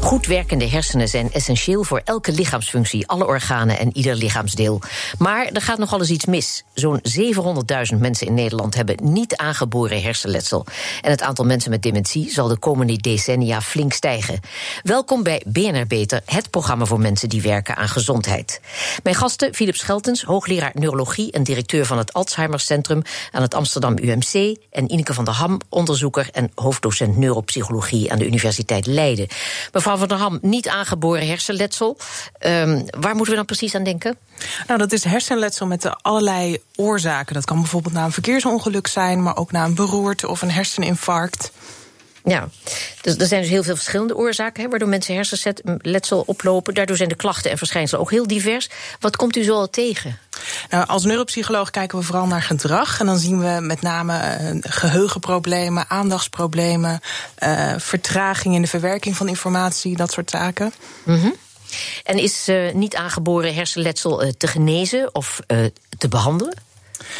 Goed werkende hersenen zijn essentieel voor elke lichaamsfunctie, alle organen en ieder lichaamsdeel. Maar er gaat nogal eens iets mis. Zo'n 700.000 mensen in Nederland hebben niet aangeboren hersenletsel. En het aantal mensen met dementie zal de komende decennia flink stijgen. Welkom bij BNR Beter, het programma voor mensen die werken aan gezondheid. Mijn gasten Philip Scheltens, hoogleraar neurologie en directeur van het Alzheimer Centrum aan het Amsterdam UMC. En Ineke van der Ham, onderzoeker en hoofddocent neuropsychologie aan de Universiteit Leiden. Mevrouw van der Ham, niet aangeboren hersenletsel. Um, waar moeten we dan precies aan denken? Nou, dat is hersenletsel met allerlei oorzaken. Dat kan bijvoorbeeld na een verkeersongeluk zijn, maar ook na een beroerte of een herseninfarct. Ja, dus er zijn dus heel veel verschillende oorzaken hè, waardoor mensen hersenletsel oplopen. Daardoor zijn de klachten en verschijnselen ook heel divers. Wat komt u zo al tegen? Nou, als neuropsycholoog kijken we vooral naar gedrag. En dan zien we met name uh, geheugenproblemen, aandachtsproblemen, uh, vertraging in de verwerking van informatie, dat soort zaken. Mm -hmm. En is uh, niet aangeboren hersenletsel te genezen of te behandelen?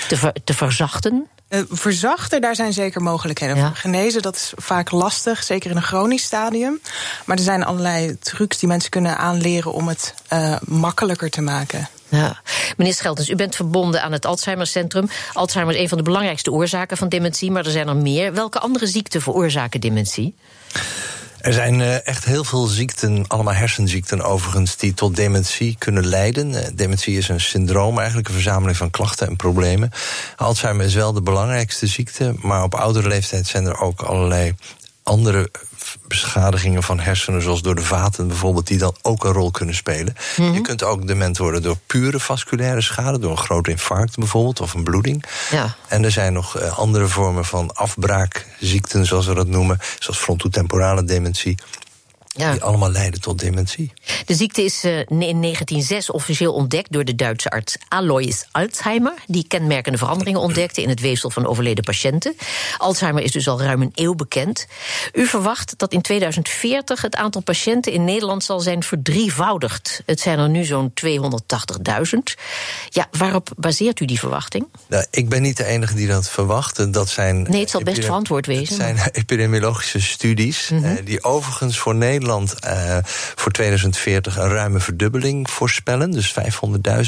Te, ver, te verzachten? Uh, verzachten, daar zijn zeker mogelijkheden ja. Genezen, dat is vaak lastig, zeker in een chronisch stadium. Maar er zijn allerlei trucs die mensen kunnen aanleren om het uh, makkelijker te maken. Ja. Meneer Scheltens, u bent verbonden aan het Alzheimer Centrum. Alzheimer is een van de belangrijkste oorzaken van dementie, maar er zijn er meer. Welke andere ziekten veroorzaken dementie? Er zijn uh, echt heel veel ziekten, allemaal hersenziekten overigens, die tot dementie kunnen leiden. Uh, dementie is een syndroom, eigenlijk een verzameling van klachten en problemen. Alzheimer is wel de belangrijkste ziekte, maar op oudere leeftijd zijn er ook allerlei andere beschadigingen van hersenen, zoals door de vaten bijvoorbeeld, die dan ook een rol kunnen spelen. Mm -hmm. Je kunt ook dement worden door pure vasculaire schade, door een groot infarct bijvoorbeeld, of een bloeding. Ja. En er zijn nog uh, andere vormen van afbraakziekten, zoals we dat noemen, zoals frontotemporale dementie. Ja. Die allemaal leiden tot dementie. De ziekte is uh, in 1906 officieel ontdekt door de Duitse arts Alois Alzheimer. Die kenmerkende veranderingen ontdekte in het weefsel van overleden patiënten. Alzheimer is dus al ruim een eeuw bekend. U verwacht dat in 2040 het aantal patiënten in Nederland zal zijn verdrievoudigd. Het zijn er nu zo'n 280.000. Ja, waarop baseert u die verwachting? Nou, ik ben niet de enige die dat verwacht. Dat zijn nee, het zal best verantwoord wezen. Het zijn epidemiologische studies mm -hmm. uh, die overigens voor Nederland Nederland uh, voor 2040 een ruime verdubbeling voorspellen. Dus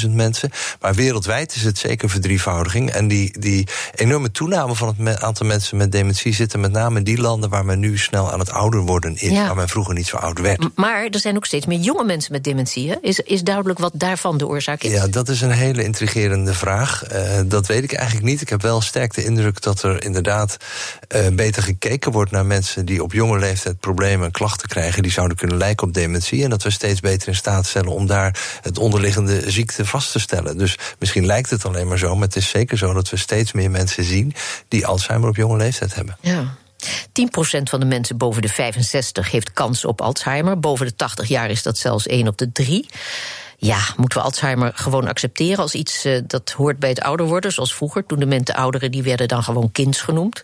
500.000 mensen. Maar wereldwijd is het zeker verdrievoudiging. En die, die enorme toename van het aantal mensen met dementie zitten met name in die landen waar men nu snel aan het ouder worden is. Ja. Waar men vroeger niet zo oud werd. Maar er zijn ook steeds meer jonge mensen met dementie. Hè? Is, is duidelijk wat daarvan de oorzaak is? Ja, dat is een hele intrigerende vraag. Uh, dat weet ik eigenlijk niet. Ik heb wel sterk de indruk dat er inderdaad uh, beter gekeken wordt naar mensen die op jonge leeftijd problemen en klachten krijgen die zouden kunnen lijken op dementie. En dat we steeds beter in staat stellen om daar het onderliggende ziekte vast te stellen. Dus misschien lijkt het alleen maar zo, maar het is zeker zo dat we steeds meer mensen zien die Alzheimer op jonge leeftijd hebben. Ja. 10% van de mensen boven de 65 heeft kans op Alzheimer. Boven de 80 jaar is dat zelfs 1 op de 3. Ja, moeten we Alzheimer gewoon accepteren als iets uh, dat hoort bij het ouder worden, zoals vroeger, toen de mensen ouderen die werden dan gewoon kinds genoemd?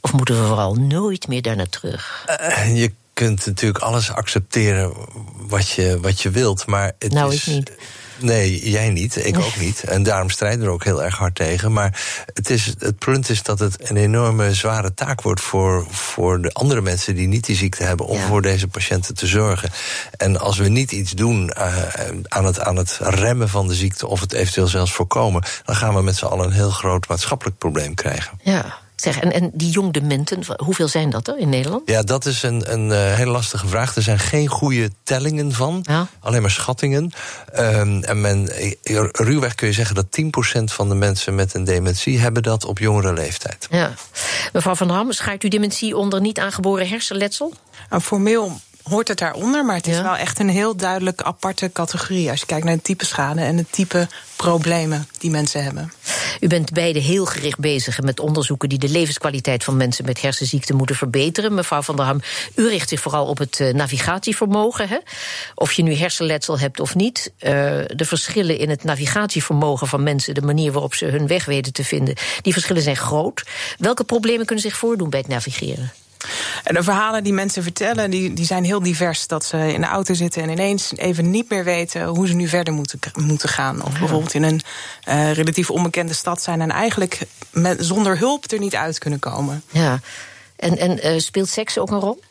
Of moeten we vooral nooit meer daarna terug? Uh, je kunt natuurlijk alles accepteren wat je, wat je wilt, maar het nou, is. Ik niet. Nee, jij niet, ik ook niet. En daarom strijden we er ook heel erg hard tegen. Maar het, is, het punt is dat het een enorme zware taak wordt voor, voor de andere mensen die niet die ziekte hebben, om ja. voor deze patiënten te zorgen. En als we niet iets doen uh, aan, het, aan het remmen van de ziekte, of het eventueel zelfs voorkomen, dan gaan we met z'n allen een heel groot maatschappelijk probleem krijgen. Ja. Zeg, en, en die jongdementen, hoeveel zijn dat er in Nederland? Ja, dat is een, een uh, hele lastige vraag. Er zijn geen goede tellingen van, ja. alleen maar schattingen. Um, en men, ruwweg kun je zeggen dat 10% van de mensen met een dementie hebben dat op jongere leeftijd. Ja. Mevrouw Van Ham, schaart u dementie onder niet aangeboren hersenletsel? Nou, formeel hoort het daaronder, maar het is ja. wel echt een heel duidelijk aparte categorie. Als je kijkt naar het type schade en het type problemen die mensen hebben. U bent beide heel gericht bezig met onderzoeken die de levenskwaliteit van mensen met hersenziekten moeten verbeteren. Mevrouw Van der Ham, u richt zich vooral op het uh, navigatievermogen. Hè? Of je nu hersenletsel hebt of niet. Uh, de verschillen in het navigatievermogen van mensen, de manier waarop ze hun weg weten te vinden, die verschillen zijn groot. Welke problemen kunnen zich voordoen bij het navigeren? En de verhalen die mensen vertellen, die, die zijn heel divers. Dat ze in de auto zitten en ineens even niet meer weten hoe ze nu verder moeten, moeten gaan. Of bijvoorbeeld in een uh, relatief onbekende stad zijn en eigenlijk met, zonder hulp er niet uit kunnen komen. Ja, en, en uh, speelt seks ook een rol?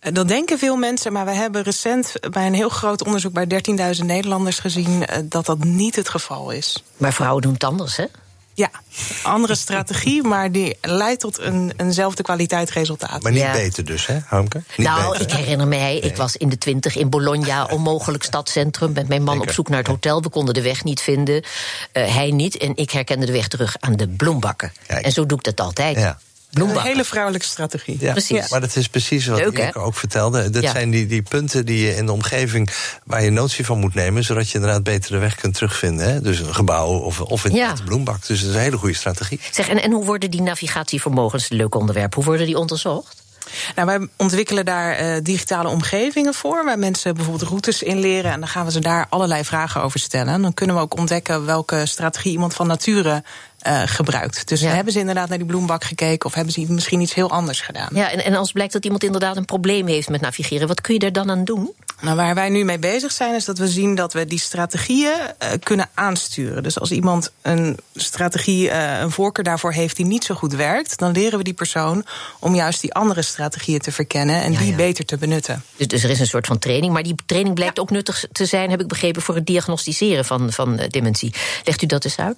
Dat denken veel mensen, maar we hebben recent bij een heel groot onderzoek bij 13.000 Nederlanders gezien dat dat niet het geval is. Maar vrouwen doen het anders, hè? Ja, andere strategie, maar die leidt tot een, eenzelfde kwaliteit resultaat. Maar niet Ja. beter dus, hè, Harmke? Niet nou, beter, ik hè? herinner mij, ik was in de twintig in Bologna, onmogelijk stadcentrum, met mijn man op zoek naar het hotel. We konden de weg niet vinden, Eh, hij niet, en ik herkende de weg terug aan de bloembakken. Kijk. En zo doe ik dat altijd. Ja. Een hele vrouwelijke strategie. Ja, Precies. Maar dat is precies wat Leuk, ik ook vertelde. Dat Ja. zijn die, die punten die je in de omgeving waar je notie van moet nemen, zodat je inderdaad beter de weg kunt terugvinden. Hè? Dus een gebouw of, of in Ja. de bloembak. Dus dat is een hele goede strategie. Zeg, en, en hoe worden die navigatievermogens, een leuk onderwerp, hoe worden die onderzocht? Nou, wij ontwikkelen daar eh, digitale omgevingen voor, waar mensen bijvoorbeeld routes in leren. En dan gaan we ze daar allerlei vragen over stellen. En dan kunnen we ook ontdekken welke strategie iemand van nature eh, gebruikt. Dus Ja. hebben ze inderdaad naar die bloembak gekeken of hebben ze misschien iets heel anders gedaan? Ja, en, en als blijkt dat iemand inderdaad een probleem heeft met navigeren, wat kun je daar dan aan doen? Nou, waar wij nu mee bezig zijn, is dat we zien dat we die strategieën eh, kunnen aansturen. Dus als iemand een strategie, eh, een voorkeur daarvoor heeft die niet zo goed werkt, dan leren we die persoon om juist die andere strategieën te verkennen en Ja, die ja. beter te benutten. Dus, dus er is een soort van training, maar die training blijkt ook nuttig te zijn, heb ik begrepen, voor het diagnosticeren van, van eh, dementie. Legt u dat eens uit?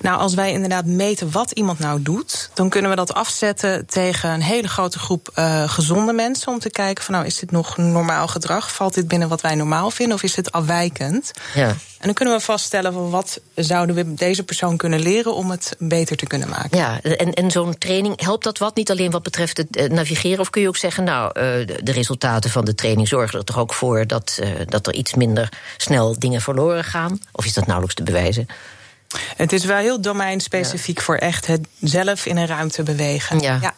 Nou, als wij inderdaad meten wat iemand nou doet, dan kunnen we dat afzetten tegen een hele grote groep gezonde mensen. Om te kijken van nou, is dit nog normaal gedrag? Valt dit binnen wat wij normaal vinden of is dit afwijkend? Ja. En dan kunnen we vaststellen van wat zouden we deze persoon kunnen leren om het beter te kunnen maken. Ja, en, en zo'n training, helpt dat wat? Niet alleen wat betreft het eh, navigeren? Of kun je ook zeggen, nou, eh, de, de resultaten van de training zorgen er toch ook voor dat, eh, dat er iets minder snel dingen verloren gaan? Of is dat nauwelijks te bewijzen? Het is wel heel domeinspecifiek voor echt het zelf in een ruimte bewegen. Ja.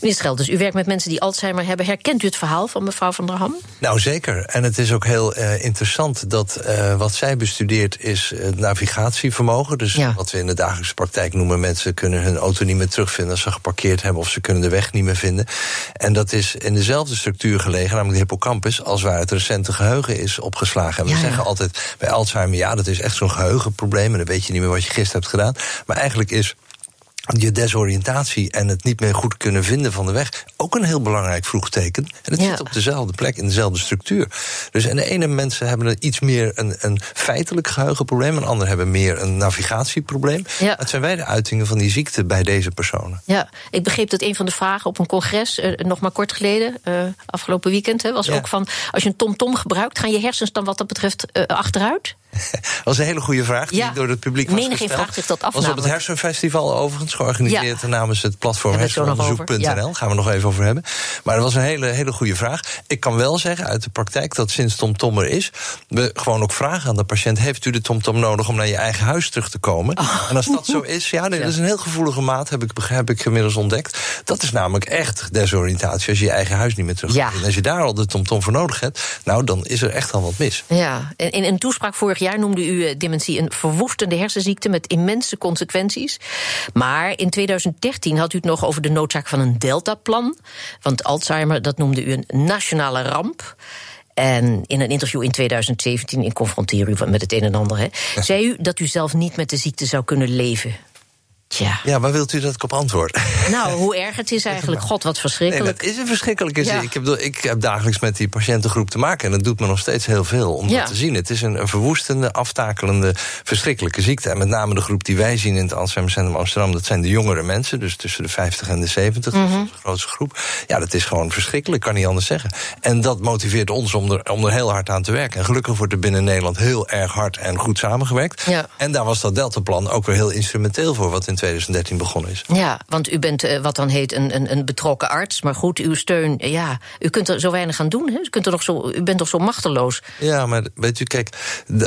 Meneer Schelders, u werkt met mensen die Alzheimer hebben. Herkent u het verhaal van mevrouw van der Ham? Nou, zeker. En het is ook heel eh, interessant dat eh, wat zij bestudeert is het navigatievermogen. Dus Ja. wat we in de dagelijkse praktijk noemen... mensen kunnen hun auto niet meer terugvinden als ze geparkeerd hebben... of ze kunnen de weg niet meer vinden. En dat is in dezelfde structuur gelegen, namelijk de hippocampus... als waar het recente geheugen is opgeslagen. En we Ja, ja. zeggen altijd bij Alzheimer... ja, dat is echt zo'n geheugenprobleem... en dan weet je niet meer wat je gisteren hebt gedaan. Maar eigenlijk is je desoriëntatie en het niet meer goed kunnen vinden van de weg ook een heel belangrijk vroegteken. En het Ja. zit op dezelfde plek, in dezelfde structuur. Dus en de ene mensen hebben iets meer een, een feitelijk geheugenprobleem, en anderen hebben meer een navigatieprobleem. Ja. Het zijn wij de uitingen van die ziekte bij deze personen. Ja, ik begreep dat een van de vragen op een congres, eh, nog maar kort geleden, eh, afgelopen weekend, hè, was Ja. ook van: als je een TomTom gebruikt, gaan je hersens dan wat dat betreft eh, achteruit? Dat was een hele goede vraag die Ja. door het publiek was Menigeen gesteld. vraagt zich dat af was op het. Hersenfestival overigens, georganiseerd Ja. namens het platform hersenonderzoek.nl. Gaan we nog even over hebben. Maar dat was een hele, hele goede vraag. Ik kan wel zeggen uit de praktijk dat sinds TomTom er is... we gewoon ook vragen aan de patiënt... heeft u de TomTom nodig om naar je eigen huis terug te komen? En als dat zo is, ja, nee, dat is een heel gevoelige maat... heb ik, heb ik inmiddels ontdekt. Dat is namelijk echt desoriëntatie als je je eigen huis niet meer terug Ja. vinden. Als je daar al de TomTom voor nodig hebt... nou, dan is er echt al wat mis. Ja, en in een toespraak vorig jaar noemde u eh, dementie een verwoestende hersenziekte met immense consequenties. Maar in 2013 had u het nog over de noodzaak van een deltaplan. Want Alzheimer, dat noemde u een nationale ramp. En in een interview in 2017, in confronteer u met het een en ander, hè, zei u dat u zelf niet met de ziekte zou kunnen leven. Tja, Ja, waar wilt u dat ik op antwoord? nou, hoe erg het is eigenlijk. God, wat Nee, verschrikkelijk. dat is een verschrikkelijke Ja. ziekte. Ik, heb, ik heb dagelijks met die patiëntengroep te maken. En dat doet me nog steeds heel veel om Ja. dat te zien. Het is een, een verwoestende, aftakelende, verschrikkelijke ziekte. En met name de groep die wij zien in het Alzheimer Centrum Amsterdam... dat zijn de jongere mensen, dus tussen de 50 en de 70. Dat is Mhm. onze grootste groep. Ja, dat is gewoon verschrikkelijk, kan niet anders zeggen. En dat motiveert ons om er, om er heel hard aan te werken. En gelukkig wordt er binnen Nederland heel erg hard en goed samengewerkt. Ja. En daar was dat Deltaplan ook weer heel instrumenteel voor... wat in 2013 begonnen is. Ja, want u bent eh, wat dan heet een, een, een betrokken arts. Maar goed, uw steun, ja, u kunt er zo weinig aan doen. Hè? U, kunt er nog zo, u bent toch zo machteloos. Ja, maar weet u, kijk,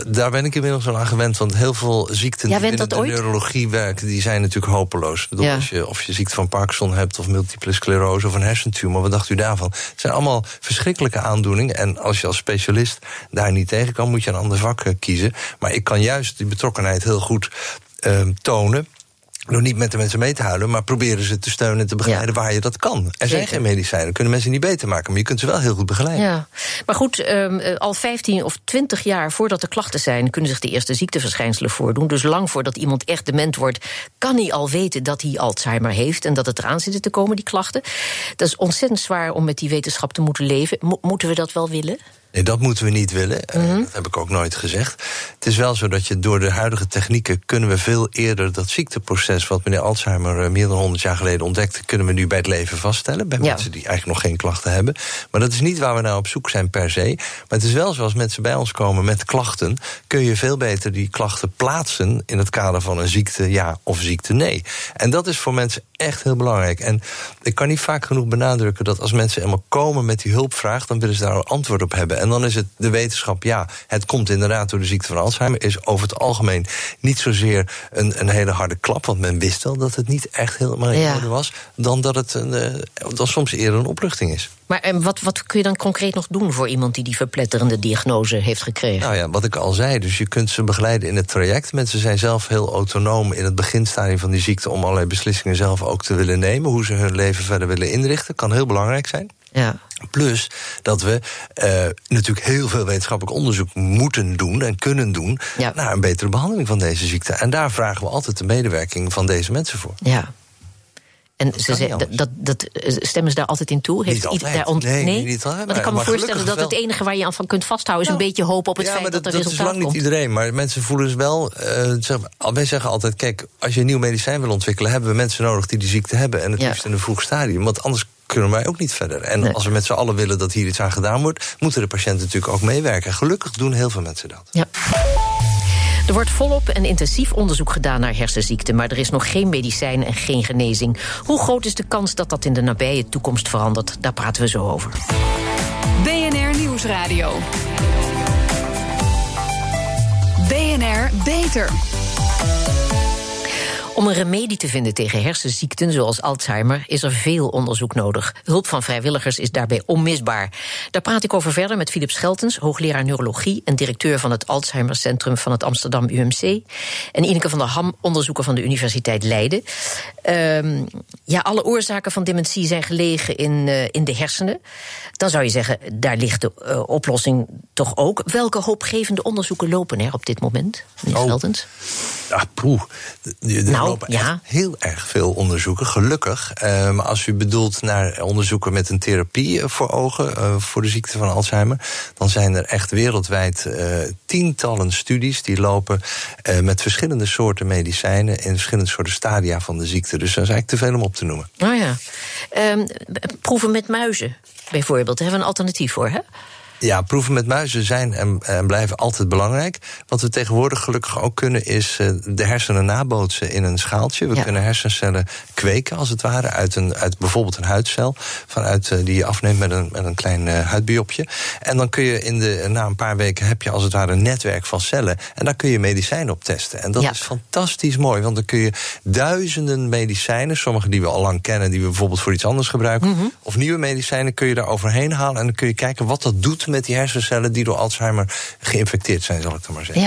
daar ben ik inmiddels aan gewend. Want heel veel ziekten Ja, die dat de ooit? neurologie werken, die zijn natuurlijk hopeloos. Ik bedoel, Ja. als je, of je ziekte van Parkinson hebt, of multiple sclerose, of een hersentumor, wat dacht u daarvan? Het zijn allemaal verschrikkelijke aandoeningen. En als je als specialist daar niet tegen kan, moet je een ander vak eh, kiezen. Maar ik kan juist die betrokkenheid heel goed ehm, tonen. Door niet met de mensen mee te huilen, maar proberen ze te steunen en te begeleiden waar je dat kan. Er zijn geen medicijnen, kunnen mensen niet beter maken, maar je kunt ze wel heel goed begeleiden. Ja. Maar goed, um, al 15 of 20 jaar voordat er klachten zijn, kunnen zich de eerste ziekteverschijnselen voordoen. Dus lang voordat iemand echt dement wordt, kan hij al weten dat hij Alzheimer heeft en dat het eraan zit te komen, die klachten. Dat is ontzettend zwaar om met die wetenschap te moeten leven. moeten we dat wel willen? Nee, dat moeten we niet willen. Eh, mhm. dat heb ik ook nooit gezegd. Het is wel zo dat je door de huidige technieken kunnen we veel eerder dat ziekteproces, wat meneer Alzheimer eh, meer dan 100 jaar geleden ontdekte, kunnen we nu bij het leven vaststellen. Bij mensen die eigenlijk nog geen klachten hebben. Maar dat is niet waar we nou op zoek zijn per se. Maar het is wel zo als mensen bij ons komen met klachten, kun je veel beter die klachten plaatsen in het kader van een ziekte ja of ziekte nee. En dat is voor mensen echt heel belangrijk. En ik kan niet vaak genoeg benadrukken dat als mensen eenmaal komen met die hulpvraag, dan willen ze daar een antwoord op hebben. En dan is het de wetenschap, ja, het komt inderdaad door de ziekte van Alzheimer, is over het algemeen niet zozeer een, een hele harde klap, want men wist al dat het niet echt helemaal in orde was, dan dat het een, uh, dan soms eerder een opluchting is. Maar en wat, wat kun je dan concreet nog doen voor iemand die die verpletterende diagnose heeft gekregen? Nou ja, wat ik al zei, dus je kunt ze begeleiden in het traject. Mensen zijn zelf heel autonoom in het beginstadium van die ziekte om allerlei beslissingen zelf ook te willen nemen. Hoe ze hun leven verder willen inrichten, kan heel belangrijk zijn. Ja. Plus dat we uh, natuurlijk heel veel wetenschappelijk onderzoek moeten doen en kunnen doen naar een betere behandeling van deze ziekte. En daar vragen we altijd de medewerking van deze mensen voor. Ja. En ze dat, dat, dat, eh, stemmen ze daar altijd in toe? Heeft niet daar ont nee, nee, niet Want ik kan me voorstellen dat het enige waar je aan van kunt vasthouden... is een beetje hoop op het ja, feit dat, er resultaat komt. dat is lang niet iedereen, maar mensen voelen dus wel... Uh, zeg, wij zeggen altijd, kijk, als je een nieuw medicijn wil ontwikkelen... hebben we mensen nodig die die ziekte hebben. En het liefst in een vroeg stadium. Want anders kunnen wij ook niet verder. En als we met z'n allen willen dat hier iets aan gedaan wordt... moeten de patiënten natuurlijk ook meewerken. Gelukkig doen heel veel mensen dat. Ja. Er wordt volop en intensief onderzoek gedaan naar hersenziekten, maar er is nog geen medicijn en geen genezing. Hoe groot is de kans dat dat in de nabije toekomst verandert? Daar praten we zo over. BNR Nieuwsradio. BNR Beter. Om een remedie te vinden tegen hersenziekten zoals Alzheimer is er veel onderzoek nodig. Hulp van vrijwilligers is daarbij onmisbaar. Daar praat ik over verder met Philip Scheltens, hoogleraar neurologie en directeur van het Alzheimer Centrum van het Amsterdam UMC. En Ineke van der Ham, onderzoeker van de Universiteit Leiden. Um, ja, alle oorzaken van dementie zijn gelegen in, uh, in de hersenen. Dan zou je zeggen, daar ligt de uh, oplossing toch ook. Welke hoopgevende onderzoeken lopen er op dit moment, meneer oh. Scheltens? Ja, poeh. Nou, ja. heel erg veel onderzoeken, gelukkig. Maar als u bedoelt naar onderzoeken met een therapie voor ogen... Uh, voor de ziekte van Alzheimer... dan zijn er echt wereldwijd uh, tientallen studies die lopen... met verschillende soorten medicijnen... in verschillende soorten stadia van de ziekte. Dus dat is eigenlijk te veel om op te noemen. Oh ja. Um, proeven met muizen, bijvoorbeeld. Daar hebben we een alternatief voor, hè? Ja, proeven met muizen zijn en, en, blijven altijd belangrijk. Wat we tegenwoordig gelukkig ook kunnen, is uh, de hersenen nabootsen in een schaaltje. We kunnen hersencellen kweken, als het ware, uit, een, uit bijvoorbeeld een huidcel. Vanuit, uh, die je afneemt met een, met een klein uh, huidbiopje. En dan kun je in de, na een paar weken heb je als het ware een netwerk van cellen. En daar kun je medicijnen op testen. En dat ja. is fantastisch mooi, want dan kun je duizenden medicijnen, sommige die we al lang kennen, die we bijvoorbeeld voor iets anders gebruiken, mm -hmm. of nieuwe medicijnen, kun je daar overheen halen. En dan kun je kijken wat dat doet met die hersencellen die door Alzheimer geïnfecteerd zijn, zal ik dan maar zeggen.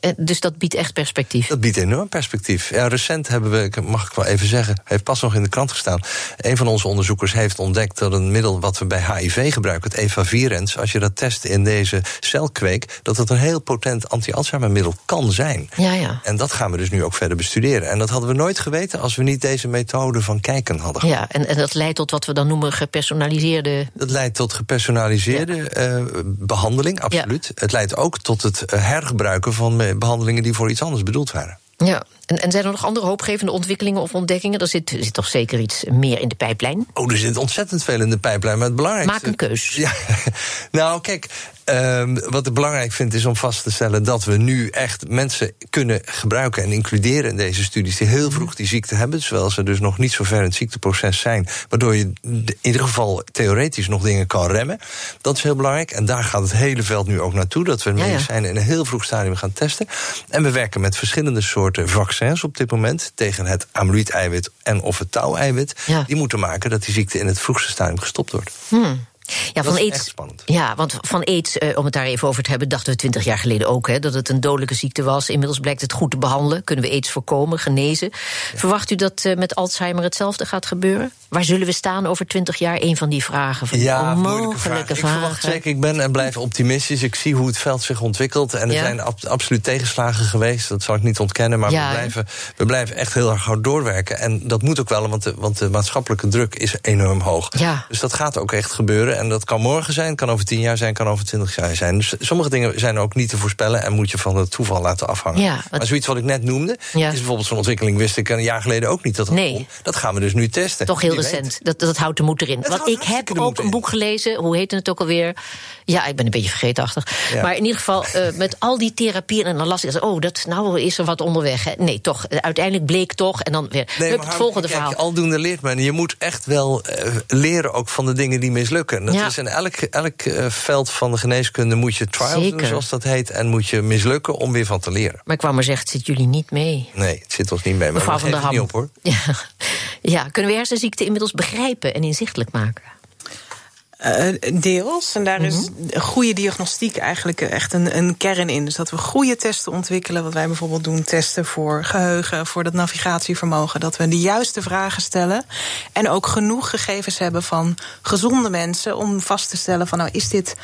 Eh, dus dat biedt echt perspectief? Dat biedt enorm perspectief. Ja, recent hebben we, mag ik wel even zeggen, heeft pas nog in de krant gestaan. Een van onze onderzoekers heeft ontdekt dat een middel wat we bij HIV gebruiken, het efavirenz, als je dat test in deze celkweek, dat het een heel potent anti-Alzheimer-middel kan zijn. Ja, ja. En dat gaan we dus nu ook verder bestuderen. En dat hadden we nooit geweten als we niet deze methode van kijken hadden. Ja, en, en dat leidt tot wat we dan noemen gepersonaliseerde. Dat leidt tot gepersonaliseerde ja. uh, behandeling, absoluut. Ja. Het leidt ook tot het hergebruiken van behandelingen die voor iets anders bedoeld waren. Ja, en, en, zijn er nog andere hoopgevende ontwikkelingen of ontdekkingen? Er zit, zit toch zeker iets meer in de pijplijn? Oh, er zit ontzettend veel in de pijplijn. Maar het belangrijkste. Maak een keus. Ja, nou, kijk. Um, wat ik belangrijk vind is om vast te stellen dat we nu echt mensen kunnen gebruiken en includeren in deze studies die heel vroeg die ziekte hebben, terwijl ze dus nog niet zo ver in het ziekteproces zijn, waardoor je in ieder geval theoretisch nog dingen kan remmen. Dat is heel belangrijk en daar gaat het hele veld nu ook naartoe, dat we medicijnen ja, ja. in een heel vroeg stadium gaan testen. En we werken met verschillende soorten vaccins op dit moment tegen het amyloid-eiwit en of het tau-eiwit. Ja. Die moeten maken dat die ziekte in het vroegste stadium gestopt wordt. Hmm. Ja, Dat van is aids. echt spannend. Ja, want van aids, eh, om het daar even over te hebben, dachten we twintig jaar geleden ook hè, dat het een dodelijke ziekte was. Inmiddels blijkt het goed te behandelen. Kunnen we aids voorkomen, genezen. Verwacht u dat eh, met Alzheimer hetzelfde gaat gebeuren? Waar zullen we staan over twintig jaar? Een van die vragen. Van Ja, onmogelijke vraag. Ik verwacht zeker, ik ben en blijf optimistisch. Ik zie hoe het veld zich ontwikkelt. En er Ja. zijn ab- absoluut tegenslagen geweest. Dat zal ik niet ontkennen. Maar Ja, we, blijven, we blijven echt heel erg hard doorwerken. En dat moet ook wel, want de, want de maatschappelijke druk is enorm hoog. Dus dat gaat ook echt gebeuren. En dat kan morgen zijn, kan over tien jaar zijn, kan over twintig jaar zijn. Dus sommige dingen zijn ook niet te voorspellen en moet je van het toeval laten afhangen. Ja, wat- Maar zoiets wat ik net noemde, Ja. is bijvoorbeeld zo'n ontwikkeling, wist ik een jaar geleden ook niet dat dat Nee. kon. Dat gaan we dus nu testen. Toch heel Wie recent. Dat, dat houdt de moed erin. Want ik heb ook een boek gelezen. Hoe heette het ook alweer? Ja, ik ben een beetje vergeetachtig. Ja. Maar in ieder geval, eh, met al die therapieën. En dan las ik, oh, dat, nou is er wat onderweg. Hè. Nee, toch. eh, Uiteindelijk bleek toch. En dan weer. Nee, hup, maar het volgende kijk, verhaal. Aldoende leert men. Je moet echt wel eh, leren ook van de dingen die mislukken. Dat Ja. is in elk, elk eh, veld van de geneeskunde moet je trials Zeker. doen, zoals dat heet. En moet je mislukken om weer van te leren. Maar ik wou maar zeggen, het zit jullie niet mee. Nee, het zit ons niet mee. Maar Mevrouw we van der Ham. het niet op hoor. Ja. ja, kunnen we hersenziekten inmiddels begrijpen en inzichtelijk maken? Eh, deels. En daar is Mhm. goede diagnostiek eigenlijk echt een, een kern in. Dus dat we goede testen ontwikkelen. Wat wij bijvoorbeeld doen, testen voor geheugen, voor dat navigatievermogen. Dat we de juiste vragen stellen. En ook genoeg gegevens hebben van gezonde mensen om vast te stellen van nou is dit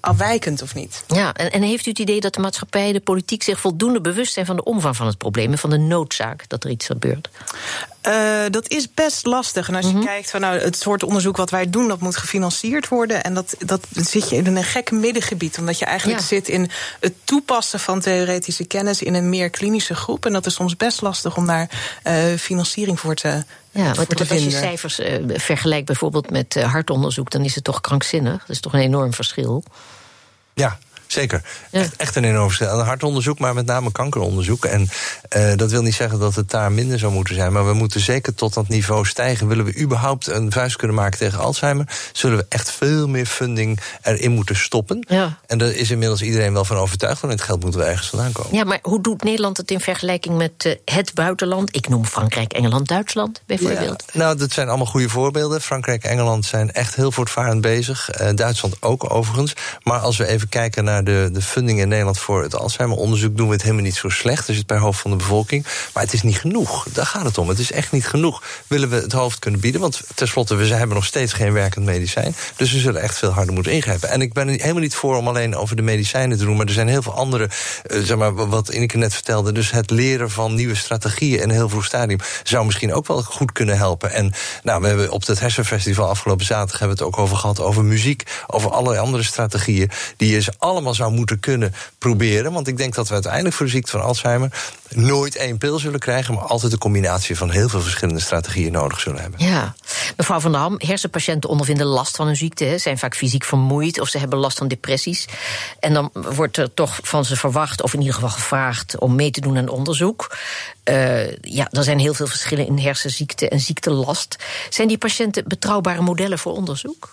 afwijkend of niet. Ja, en, en heeft u het idee dat de maatschappij, de politiek zich voldoende bewust zijn van de omvang van het probleem en van de noodzaak dat er iets gebeurt? Eh, dat is best lastig. En als je kijkt van nou, het soort onderzoek wat wij doen, dat moet gefinancierd worden. En dat, dat zit je in een gek middengebied. Omdat je eigenlijk Ja. zit in het toepassen van theoretische kennis in een meer klinische groep. En dat is soms best lastig om daar eh, financiering voor te, Ja, want te als je cijfers eh, vergelijkt bijvoorbeeld met eh, hartonderzoek, dan is het toch krankzinnig. Dat is toch een enorm verschil. Ja, zeker. Ja. Echt, echt een enorm verschil. Een hartonderzoek, maar met name kankeronderzoek. En eh, dat wil niet zeggen dat het daar minder zou moeten zijn. Maar we moeten zeker tot dat niveau stijgen. Willen we überhaupt een vuist kunnen maken tegen Alzheimer... zullen we echt veel meer funding erin moeten stoppen. Ja. En daar is inmiddels iedereen wel van overtuigd. Want het geld moet wel ergens vandaan komen. Ja, maar hoe doet Nederland het in vergelijking met eh, het buitenland? Ik noem Frankrijk, Engeland, Duitsland bijvoorbeeld. Ja, nou, dat zijn allemaal goede voorbeelden. Frankrijk en Engeland zijn echt heel voortvarend bezig. Eh, Duitsland ook overigens. Maar als we even kijken naar de, de funding in Nederland voor het Alzheimer-onderzoek, doen we het helemaal niet zo slecht. Dus het per hoofd van de bevolking. Maar het is niet genoeg. Daar gaat het om. Het is echt niet genoeg. Willen we het hoofd kunnen bieden? Want tenslotte, we hebben nog steeds geen werkend medicijn. Dus we zullen echt veel harder moeten ingrijpen. En ik ben er helemaal niet voor om alleen over de medicijnen te doen. Maar er zijn heel veel andere, eh, zeg maar, wat Ineke net vertelde. Dus het leren van nieuwe strategieën in een heel vroeg stadium zou misschien ook wel goed kunnen helpen. En nou, we hebben op het Hersenfestival afgelopen zaterdag hebben we het ook over gehad over muziek, over allerlei andere strategieën die ze allemaal zou moeten kunnen proberen. Want ik denk dat we uiteindelijk voor de ziekte van Alzheimer nooit één pil zullen krijgen, maar altijd een combinatie van heel veel verschillende strategieën nodig zullen hebben. Ja, mevrouw Van der Ham, hersenpatiënten ondervinden last van hun ziekte, zijn vaak fysiek vermoeid of ze hebben last van depressies. En dan wordt er toch van ze verwacht, of in ieder geval gevraagd, om mee te doen aan onderzoek. Eh, ja, er zijn heel veel verschillen in hersenziekte en ziektelast. Zijn die patiënten betrouwbare modellen voor onderzoek?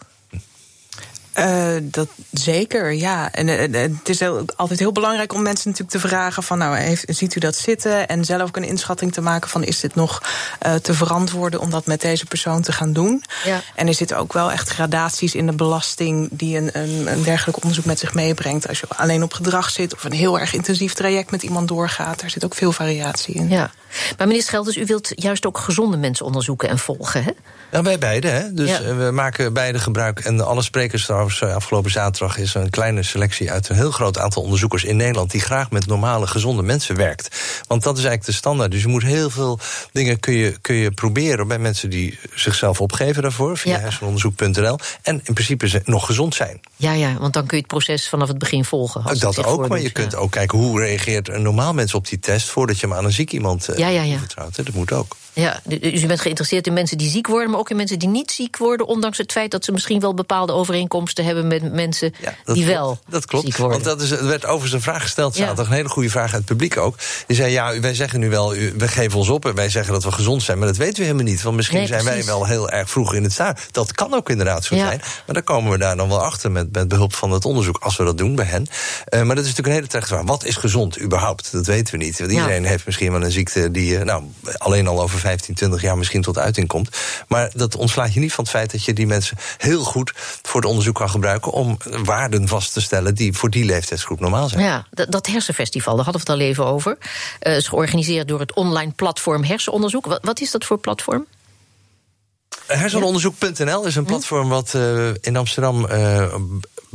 Eh, dat zeker, ja. En eh, het is heel- altijd heel belangrijk om mensen natuurlijk te vragen van, nou, heeft, ziet u dat zitten? En zelf ook een inschatting te maken van, is dit nog eh, te verantwoorden om dat met deze persoon te gaan doen? Ja. En er zitten ook wel echt gradaties in de belasting die een, een, een dergelijk onderzoek met zich meebrengt. Als je alleen op gedrag zit of een heel erg intensief traject met iemand doorgaat, daar zit ook veel variatie in. Ja. Maar meneer Schelders, u wilt juist ook gezonde mensen onderzoeken en volgen, hè? Nou, wij beide, hè? Dus Ja. we maken beide gebruik. En alle sprekers trouwens, eh, afgelopen zaterdag is er een kleine selectie uit een heel groot aantal onderzoekers in Nederland die graag met normale, gezonde mensen werkt. Want dat is eigenlijk de standaard. Dus je moet heel veel dingen kun je, kun je proberen bij mensen die zichzelf opgeven daarvoor, via Ja. hersenonderzoek.nl. En in principe ze nog gezond zijn. Ja, ja, want dan kun je het proces vanaf het begin volgen. als het dat ook, maar je ja. kunt ook kijken hoe reageert een normaal mens op die test voordat je hem aan een ziek iemand eh, Ja, ja, ja. vertrouwt. Dat moet ook. Ja, dus u bent geïnteresseerd in mensen die ziek worden, maar ook in mensen die niet ziek worden, ondanks het feit dat ze misschien wel bepaalde overeenkomsten hebben met mensen Ja, dat die klopt. wel Dat klopt. ziek worden. Want dat is, er werd overigens een vraag gesteld Ja. zaterdag. Een hele goede vraag uit het publiek ook. Die zei: Ja, wij zeggen nu wel, we geven ons op en wij zeggen dat we gezond zijn. Maar dat weten we helemaal niet. Want misschien Nee, zijn wij wel heel erg vroeg in het staan. Dat kan ook inderdaad zo Ja. zijn. Maar dan komen we daar dan wel achter met, met behulp van het onderzoek. Als we dat doen bij hen. Eh, maar dat is natuurlijk een hele terechte vraag. Wat is gezond überhaupt? Dat weten we niet. Want Ja. iedereen heeft misschien wel een ziekte die, eh, nou, alleen al over 15, 20 jaar misschien tot uiting komt. Maar dat ontslaat je niet van het feit dat je die mensen heel goed voor het onderzoek kan gebruiken om waarden vast te stellen die voor die leeftijdsgroep normaal zijn. Ja, dat, hersenfestival, daar hadden we het al even over. Uh, is georganiseerd door het online platform Hersenonderzoek. Wat, wat is dat voor platform? Hersenonderzoek.nl is een hm? platform wat uh, in Amsterdam uh,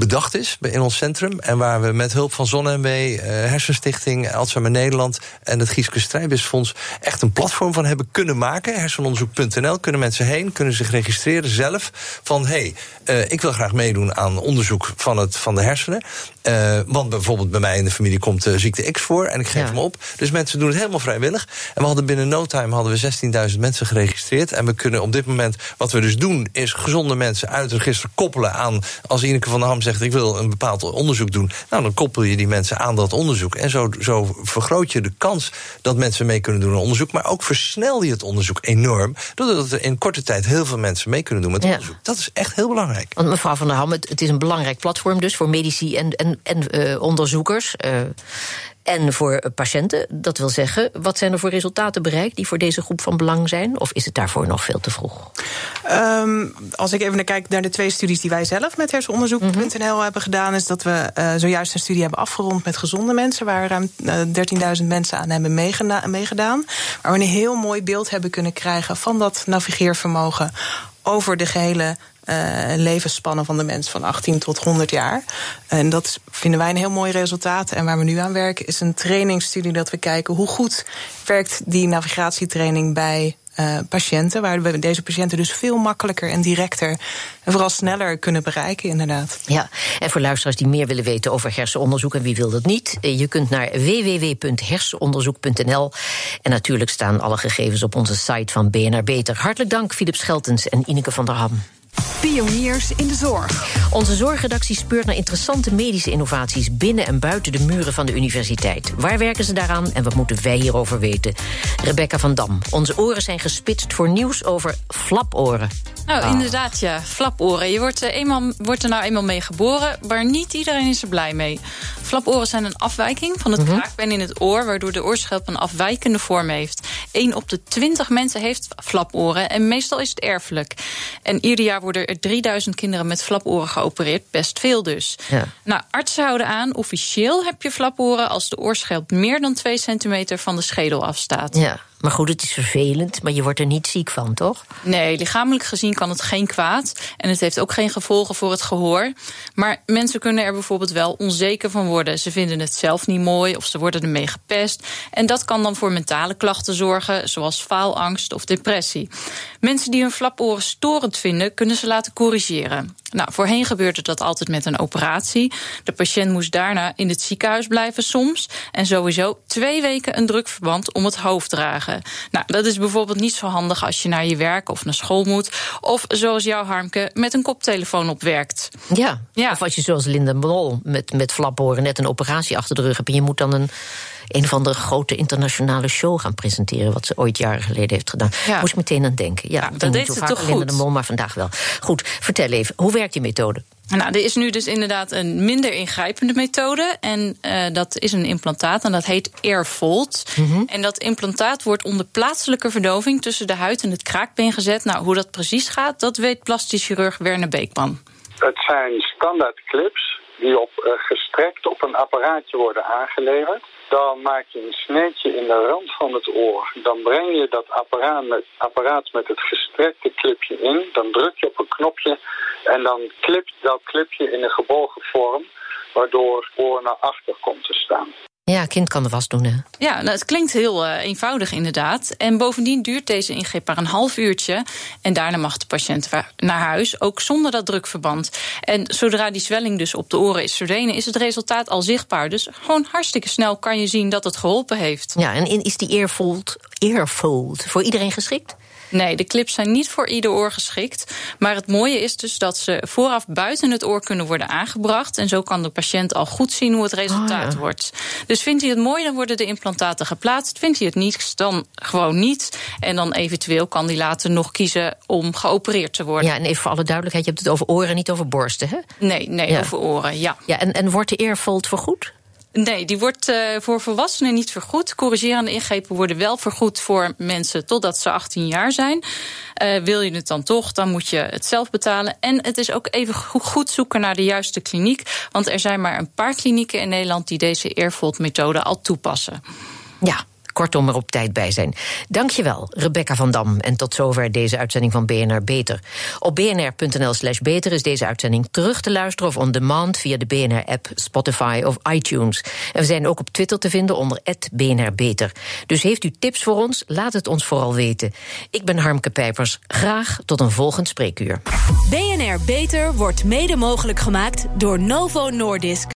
bedacht is in ons centrum. En waar we met hulp van ZonMW, uh, Hersenstichting, Alzheimer Nederland en het Gieske Strijdbisfonds echt een platform van hebben kunnen maken. Hersenonderzoek.nl kunnen mensen heen, kunnen zich registreren zelf. Van hé, hey, ik wil graag meedoen aan onderzoek van, het, van de hersenen. Uh, want bijvoorbeeld bij mij in de familie komt uh, ziekte X voor en ik geef hem op. Dus mensen doen het helemaal vrijwillig. En we hadden binnen no time hadden we 16.000 mensen geregistreerd. En we kunnen op dit moment, wat we dus doen, is gezonde mensen uit het register koppelen aan. Als Ineke van der Ham zegt: Ik wil een bepaald onderzoek doen. Nou, dan koppel je die mensen aan dat onderzoek. En zo, zo vergroot je de kans dat mensen mee kunnen doen aan onderzoek. Maar ook versnel je het onderzoek enorm. Doordat er in korte tijd heel veel mensen mee kunnen doen met ja. onderzoek. Dat is echt heel belangrijk. Want mevrouw van der Ham, het, het is een belangrijk platform dus voor medici en, en en, uh, onderzoekers. Uh, en voor patiënten. Dat wil zeggen, wat zijn er voor resultaten bereikt die voor deze groep van belang zijn? Of is het daarvoor nog veel te vroeg? Um, als ik even naar kijk naar de twee studies die wij zelf met hersenonderzoek.nl mm -hmm. hebben gedaan, is dat we uh, zojuist een studie hebben afgerond met gezonde mensen, waar ruim uh, 13.000 mensen aan hebben meegedaan. Waar we een heel mooi beeld hebben kunnen krijgen van dat navigeervermogen over de gehele uh, levensspannen van de mens van 18 tot 100 jaar. En dat vinden wij een heel mooi resultaat. En waar we nu aan werken is een trainingsstudie dat we kijken hoe goed werkt die navigatietraining bij uh, patiënten, waar we deze patiënten dus veel makkelijker en directer en vooral sneller kunnen bereiken, inderdaad. Ja, en voor luisteraars die meer willen weten over hersenonderzoek en wie wil dat niet, eh, je kunt naar www.hersenonderzoek.nl en natuurlijk staan alle gegevens op onze site van BNR Beter. Hartelijk dank, Philip Scheltens en Ineke van der Ham. Pioniers in de zorg. Onze zorgredactie speurt naar interessante medische innovaties binnen en buiten de muren van de universiteit. Waar werken ze daaraan en wat moeten wij hierover weten? Rebecca van Dam, onze oren zijn gespitst voor nieuws over flaporen. Nou, ah. inderdaad, ja. Flaporen. Je wordt, uh, eenmaal, wordt er nou eenmaal mee geboren, maar niet iedereen is er blij mee. Flaporen zijn een afwijking van het mm kraakbeen in het oor... waardoor de oorschelp een afwijkende vorm heeft. 1 op de 20 mensen heeft flaporen en meestal is het erfelijk. En ieder jaar worden er 3000 kinderen met flaporen geopereerd. Best veel dus. Ja. Nou, artsen houden aan, officieel heb je flaporen... als de oorschelp meer dan 2 centimeter van de schedel afstaat. Ja. Maar goed, het is vervelend, maar je wordt er niet ziek van, toch? Nee, lichamelijk gezien kan het geen kwaad. En het heeft ook geen gevolgen voor het gehoor. Maar mensen kunnen er bijvoorbeeld wel onzeker van worden. Ze vinden het zelf niet mooi of ze worden ermee gepest. En dat kan dan voor mentale klachten zorgen, zoals faalangst of depressie. Mensen die hun flaporen storend vinden, kunnen ze laten corrigeren. Nou, voorheen gebeurde dat altijd met een operatie. De patiënt moest daarna in het ziekenhuis blijven soms. En sowieso twee weken een drukverband om het hoofd dragen. Nou, dat is bijvoorbeeld niet zo handig als je naar je werk of naar school moet. Of zoals jouw Harmke met een koptelefoon op werkt. Ja, ja. of als je zoals Linda Brol met, met flaphoren net een operatie achter de rug hebt. En je moet dan een een van de grote internationale show gaan presenteren. Wat ze ooit jaren geleden heeft gedaan. Ja. Moest ik meteen aan denken. Ja, ja dat deed ze toch goed. de Mol, maar vandaag wel. Goed, vertel even, hoe werkt die methode? Nou, er is nu dus inderdaad een minder ingrijpende methode. En uh, dat is een implantaat en dat heet Airfold. Mm -hmm. En dat implantaat wordt onder plaatselijke verdoving tussen de huid en het kraakbeen gezet. Nou, hoe dat precies gaat, dat weet plastisch chirurg Werner Beekman. Het zijn standaard clips die op, uh, gestrekt op een apparaatje worden aangeleverd. Dan maak je een sneetje in de rand van het oor. Dan breng je dat apparaat met, het gestrekte clipje in. Dan druk je op een knopje en dan klipt dat clipje in een gebogen vorm. Waardoor het oor naar achter komt te staan. Ja, kind kan de was doen, hè? Ja, nou, het klinkt heel uh, eenvoudig inderdaad. En bovendien duurt deze ingreep maar een half uurtje. En daarna mag de patiënt naar huis, ook zonder dat drukverband. En zodra die zwelling dus op de oren is verdwenen... is het resultaat al zichtbaar. Dus gewoon hartstikke snel kan je zien dat het geholpen heeft. Ja, en is die earfold, earfold voor iedereen geschikt? Nee, de clips zijn niet voor ieder oor geschikt. Maar het mooie is dus dat ze vooraf buiten het oor kunnen worden aangebracht. En zo kan de patiënt al goed zien hoe het resultaat oh, ja. wordt. Dus vindt hij het mooi, dan worden de implantaten geplaatst. Vindt hij het niet, dan gewoon niet. En dan eventueel kan hij later nog kiezen om geopereerd te worden. Ja, en even voor alle duidelijkheid, je hebt het over oren, niet over borsten, hè? Nee, nee, ja. over oren, ja. ja en, en wordt de eerfold vergoed? Nee, die wordt uh, voor volwassenen niet vergoed. Corrigerende ingrepen worden wel vergoed voor mensen totdat ze 18 jaar zijn. Uh, wil je het dan toch, dan moet je het zelf betalen. En het is ook even goed zoeken naar de juiste kliniek. Want er zijn maar een paar klinieken in Nederland die deze Eervold-methode al toepassen. Ja, kortom er op tijd bij zijn. Dankjewel, Rebecca van Dam. En tot zover deze uitzending van BNR Beter. Op bnr.nl slash beter is deze uitzending terug te luisteren... of on demand via de BNR-app, Spotify of iTunes. En we zijn ook op Twitter te vinden onder BNR Beter. Dus heeft u tips voor ons? Laat het ons vooral weten. Ik ben Harmke Pijpers. Graag tot een volgend spreekuur. BNR Beter wordt mede mogelijk gemaakt door Novo Nordisk.